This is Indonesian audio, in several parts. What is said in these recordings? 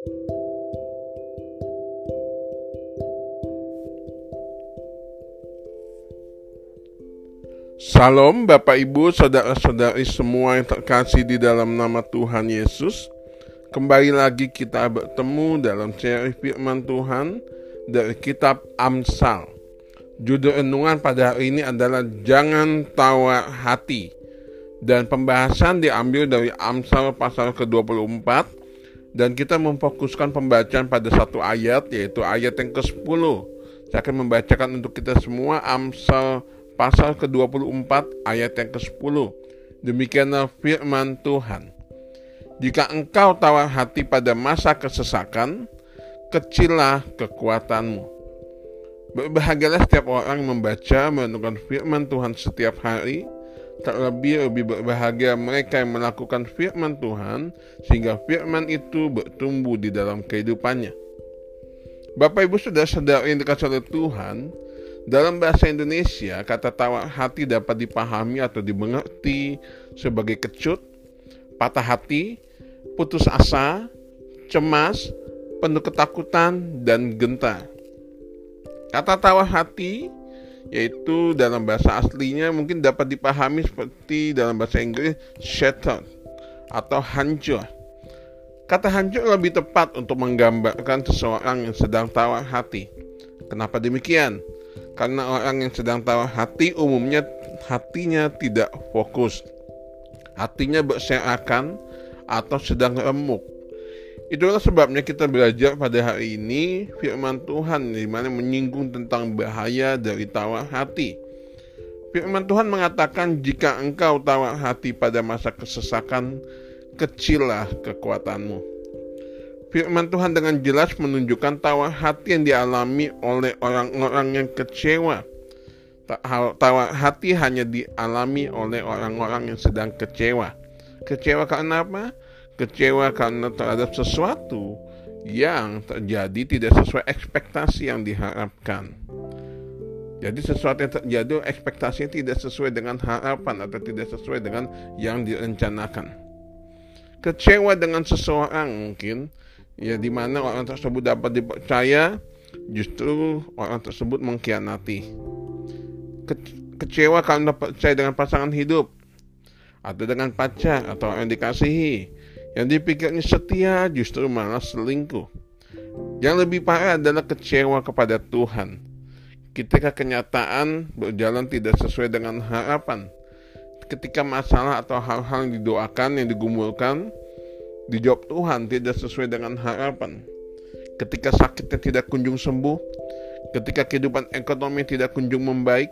Salam Bapak Ibu, saudara-saudari semua yang terkasih di dalam nama Tuhan Yesus. Kembali lagi kita bertemu dalam seri firman Tuhan dari kitab Amsal. Judul renungan pada hari ini adalah Jangan Tawar Hati. Dan pembahasan diambil dari Amsal pasal ke-24 dan kita memfokuskan pembacaan pada satu ayat yaitu ayat yang ke-10. Saya akan membacakan untuk kita semua Amsal pasal ke-24 ayat yang ke-10. Demikianlah firman Tuhan. Jika engkau tawar hati pada masa kesesakan, kecillah kekuatanmu. Berbahagialah setiap orang membaca menentukan firman Tuhan setiap hari, terlebih lebih berbahagia mereka yang melakukan firman Tuhan sehingga firman itu bertumbuh di dalam kehidupannya. Bapak Ibu sudah sadar yang dikasih oleh Tuhan, dalam bahasa Indonesia, kata tawa hati dapat dipahami atau dimengerti sebagai kecut, patah hati, putus asa, cemas, penuh ketakutan, dan gentar. Kata tawa hati yaitu dalam bahasa aslinya mungkin dapat dipahami seperti dalam bahasa Inggris shattered atau hancur. Kata hancur lebih tepat untuk menggambarkan seseorang yang sedang tawar hati. Kenapa demikian? Karena orang yang sedang tahu hati umumnya hatinya tidak fokus. Hatinya berserakan atau sedang remuk. Itulah sebabnya kita belajar pada hari ini firman Tuhan di mana menyinggung tentang bahaya dari tawar hati. Firman Tuhan mengatakan jika engkau tawar hati pada masa kesesakan, kecillah kekuatanmu. Firman Tuhan dengan jelas menunjukkan tawa hati yang dialami oleh orang-orang yang kecewa. Tawa hati hanya dialami oleh orang-orang yang sedang kecewa. Kecewa karena apa? Kecewa karena terhadap sesuatu yang terjadi tidak sesuai ekspektasi yang diharapkan. Jadi sesuatu yang terjadi ekspektasinya tidak sesuai dengan harapan atau tidak sesuai dengan yang direncanakan. Kecewa dengan seseorang mungkin ya di mana orang tersebut dapat dipercaya justru orang tersebut mengkhianati Ke kecewa karena percaya dengan pasangan hidup atau dengan pacar atau orang yang dikasihi yang dipikirnya setia justru malah selingkuh. Yang lebih parah adalah kecewa kepada Tuhan. Ketika kenyataan berjalan tidak sesuai dengan harapan. Ketika masalah atau hal-hal yang didoakan yang digumulkan dijawab Tuhan tidak sesuai dengan harapan. Ketika sakitnya tidak kunjung sembuh, ketika kehidupan ekonomi tidak kunjung membaik,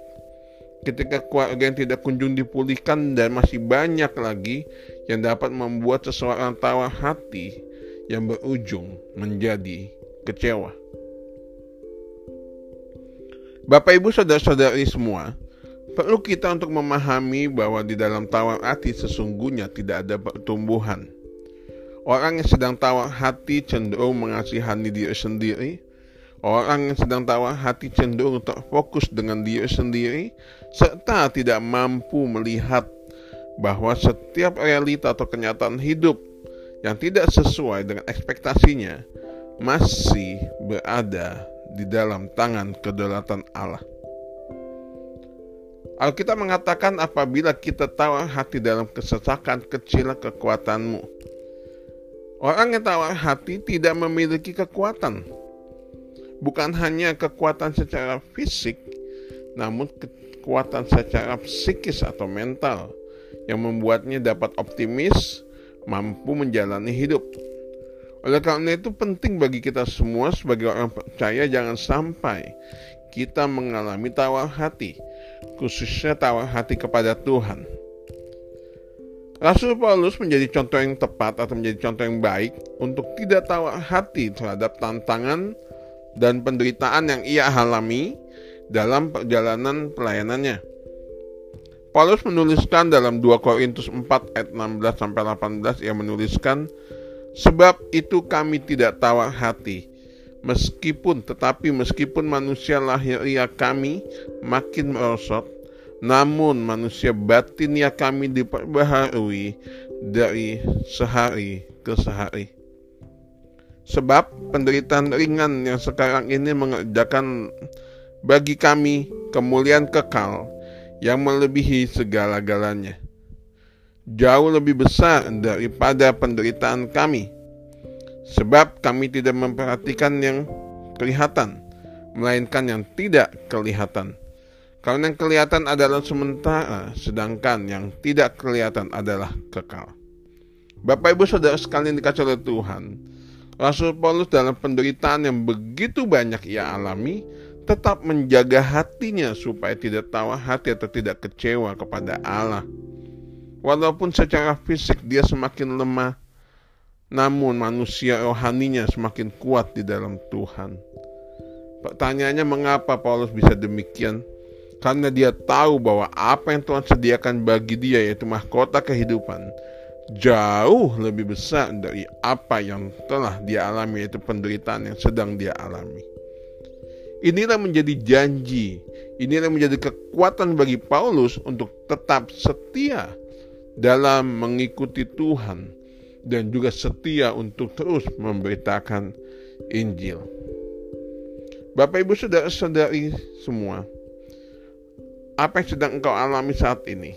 ketika keluarga yang tidak kunjung dipulihkan dan masih banyak lagi yang dapat membuat seseorang tawa hati yang berujung menjadi kecewa. Bapak Ibu saudara-saudari semua, perlu kita untuk memahami bahwa di dalam tawar hati sesungguhnya tidak ada pertumbuhan Orang yang sedang tawar hati cenderung mengasihani diri sendiri. Orang yang sedang tawar hati cenderung terfokus dengan diri sendiri serta tidak mampu melihat bahwa setiap realita atau kenyataan hidup yang tidak sesuai dengan ekspektasinya masih berada di dalam tangan kedaulatan Allah. Alkitab mengatakan apabila kita tawar hati dalam kesesakan kecil kekuatanmu. Orang yang tawar hati tidak memiliki kekuatan. Bukan hanya kekuatan secara fisik, namun kekuatan secara psikis atau mental yang membuatnya dapat optimis, mampu menjalani hidup. Oleh karena itu penting bagi kita semua sebagai orang percaya jangan sampai kita mengalami tawar hati, khususnya tawar hati kepada Tuhan. Rasul Paulus menjadi contoh yang tepat atau menjadi contoh yang baik untuk tidak tahu hati terhadap tantangan dan penderitaan yang ia alami dalam perjalanan pelayanannya. Paulus menuliskan dalam 2 Korintus 4 ayat 16 sampai 18 ia menuliskan sebab itu kami tidak tawar hati meskipun tetapi meskipun manusia lahir ia kami makin merosot namun manusia batinnya kami diperbaharui dari sehari ke sehari. Sebab penderitaan ringan yang sekarang ini mengerjakan bagi kami kemuliaan kekal yang melebihi segala-galanya. Jauh lebih besar daripada penderitaan kami. Sebab kami tidak memperhatikan yang kelihatan, melainkan yang tidak kelihatan. Karena yang kelihatan adalah sementara, sedangkan yang tidak kelihatan adalah kekal. Bapak Ibu Saudara sekalian dikasih oleh Tuhan, Rasul Paulus dalam penderitaan yang begitu banyak ia alami, tetap menjaga hatinya supaya tidak tawa hati atau tidak kecewa kepada Allah. Walaupun secara fisik dia semakin lemah, namun manusia rohaninya semakin kuat di dalam Tuhan. Pertanyaannya mengapa Paulus bisa demikian? Karena dia tahu bahwa apa yang Tuhan sediakan bagi dia yaitu mahkota kehidupan jauh lebih besar dari apa yang telah dia alami yaitu penderitaan yang sedang dia alami. Inilah menjadi janji, inilah menjadi kekuatan bagi Paulus untuk tetap setia dalam mengikuti Tuhan dan juga setia untuk terus memberitakan Injil. Bapak Ibu Saudara-saudari semua, apa yang sedang engkau alami saat ini?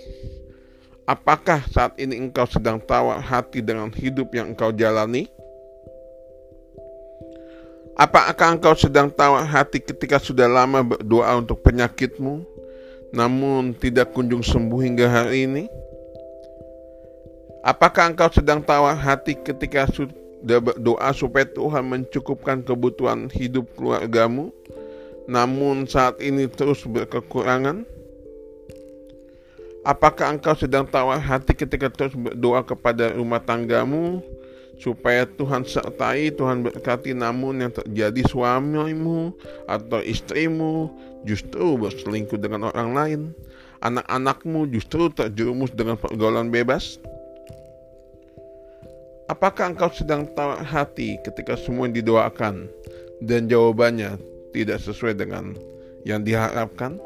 Apakah saat ini engkau sedang tawa hati dengan hidup yang engkau jalani? Apakah engkau sedang tawa hati ketika sudah lama berdoa untuk penyakitmu, namun tidak kunjung sembuh hingga hari ini? Apakah engkau sedang tawa hati ketika sudah berdoa supaya Tuhan mencukupkan kebutuhan hidup keluargamu, namun saat ini terus berkekurangan? Apakah engkau sedang tawar hati ketika terus berdoa kepada rumah tanggamu supaya Tuhan sertai, Tuhan berkati namun yang terjadi suamimu atau istrimu justru berselingkuh dengan orang lain, anak-anakmu justru terjerumus dengan pergaulan bebas? Apakah engkau sedang tawar hati ketika semua yang didoakan dan jawabannya tidak sesuai dengan yang diharapkan?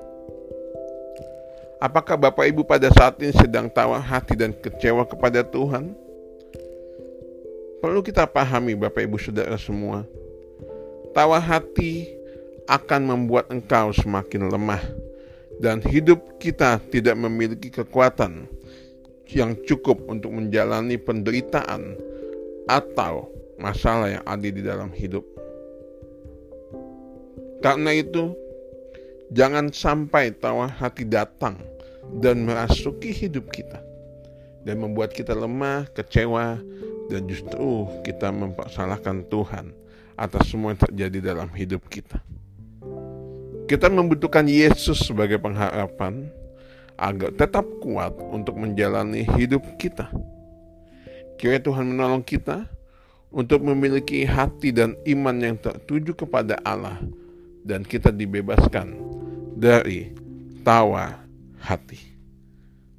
Apakah Bapak Ibu pada saat ini sedang tawa hati dan kecewa kepada Tuhan? Perlu kita pahami Bapak Ibu Saudara semua. Tawa hati akan membuat engkau semakin lemah dan hidup kita tidak memiliki kekuatan yang cukup untuk menjalani penderitaan atau masalah yang ada di dalam hidup. Karena itu, Jangan sampai tawa hati datang dan merasuki hidup kita dan membuat kita lemah, kecewa, dan justru kita mempersalahkan Tuhan atas semua yang terjadi dalam hidup kita. Kita membutuhkan Yesus sebagai pengharapan agar tetap kuat untuk menjalani hidup kita. Kira Tuhan menolong kita untuk memiliki hati dan iman yang tertuju kepada Allah dan kita dibebaskan dari tawa hati.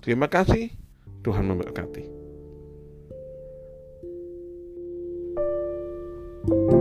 Terima kasih, Tuhan memberkati. thank you